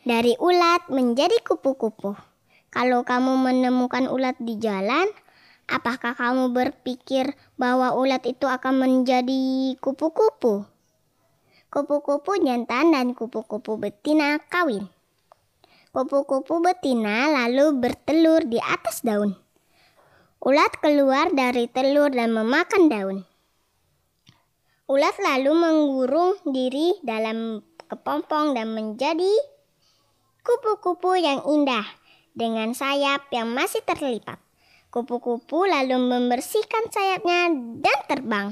Dari ulat menjadi kupu-kupu. Kalau kamu menemukan ulat di jalan, apakah kamu berpikir bahwa ulat itu akan menjadi kupu-kupu? Kupu-kupu jantan dan kupu-kupu betina kawin. Kupu-kupu betina lalu bertelur di atas daun. Ulat keluar dari telur dan memakan daun. Ulat lalu mengurung diri dalam kepompong dan menjadi kupu-kupu yang indah dengan sayap yang masih terlipat. Kupu-kupu lalu membersihkan sayapnya dan terbang.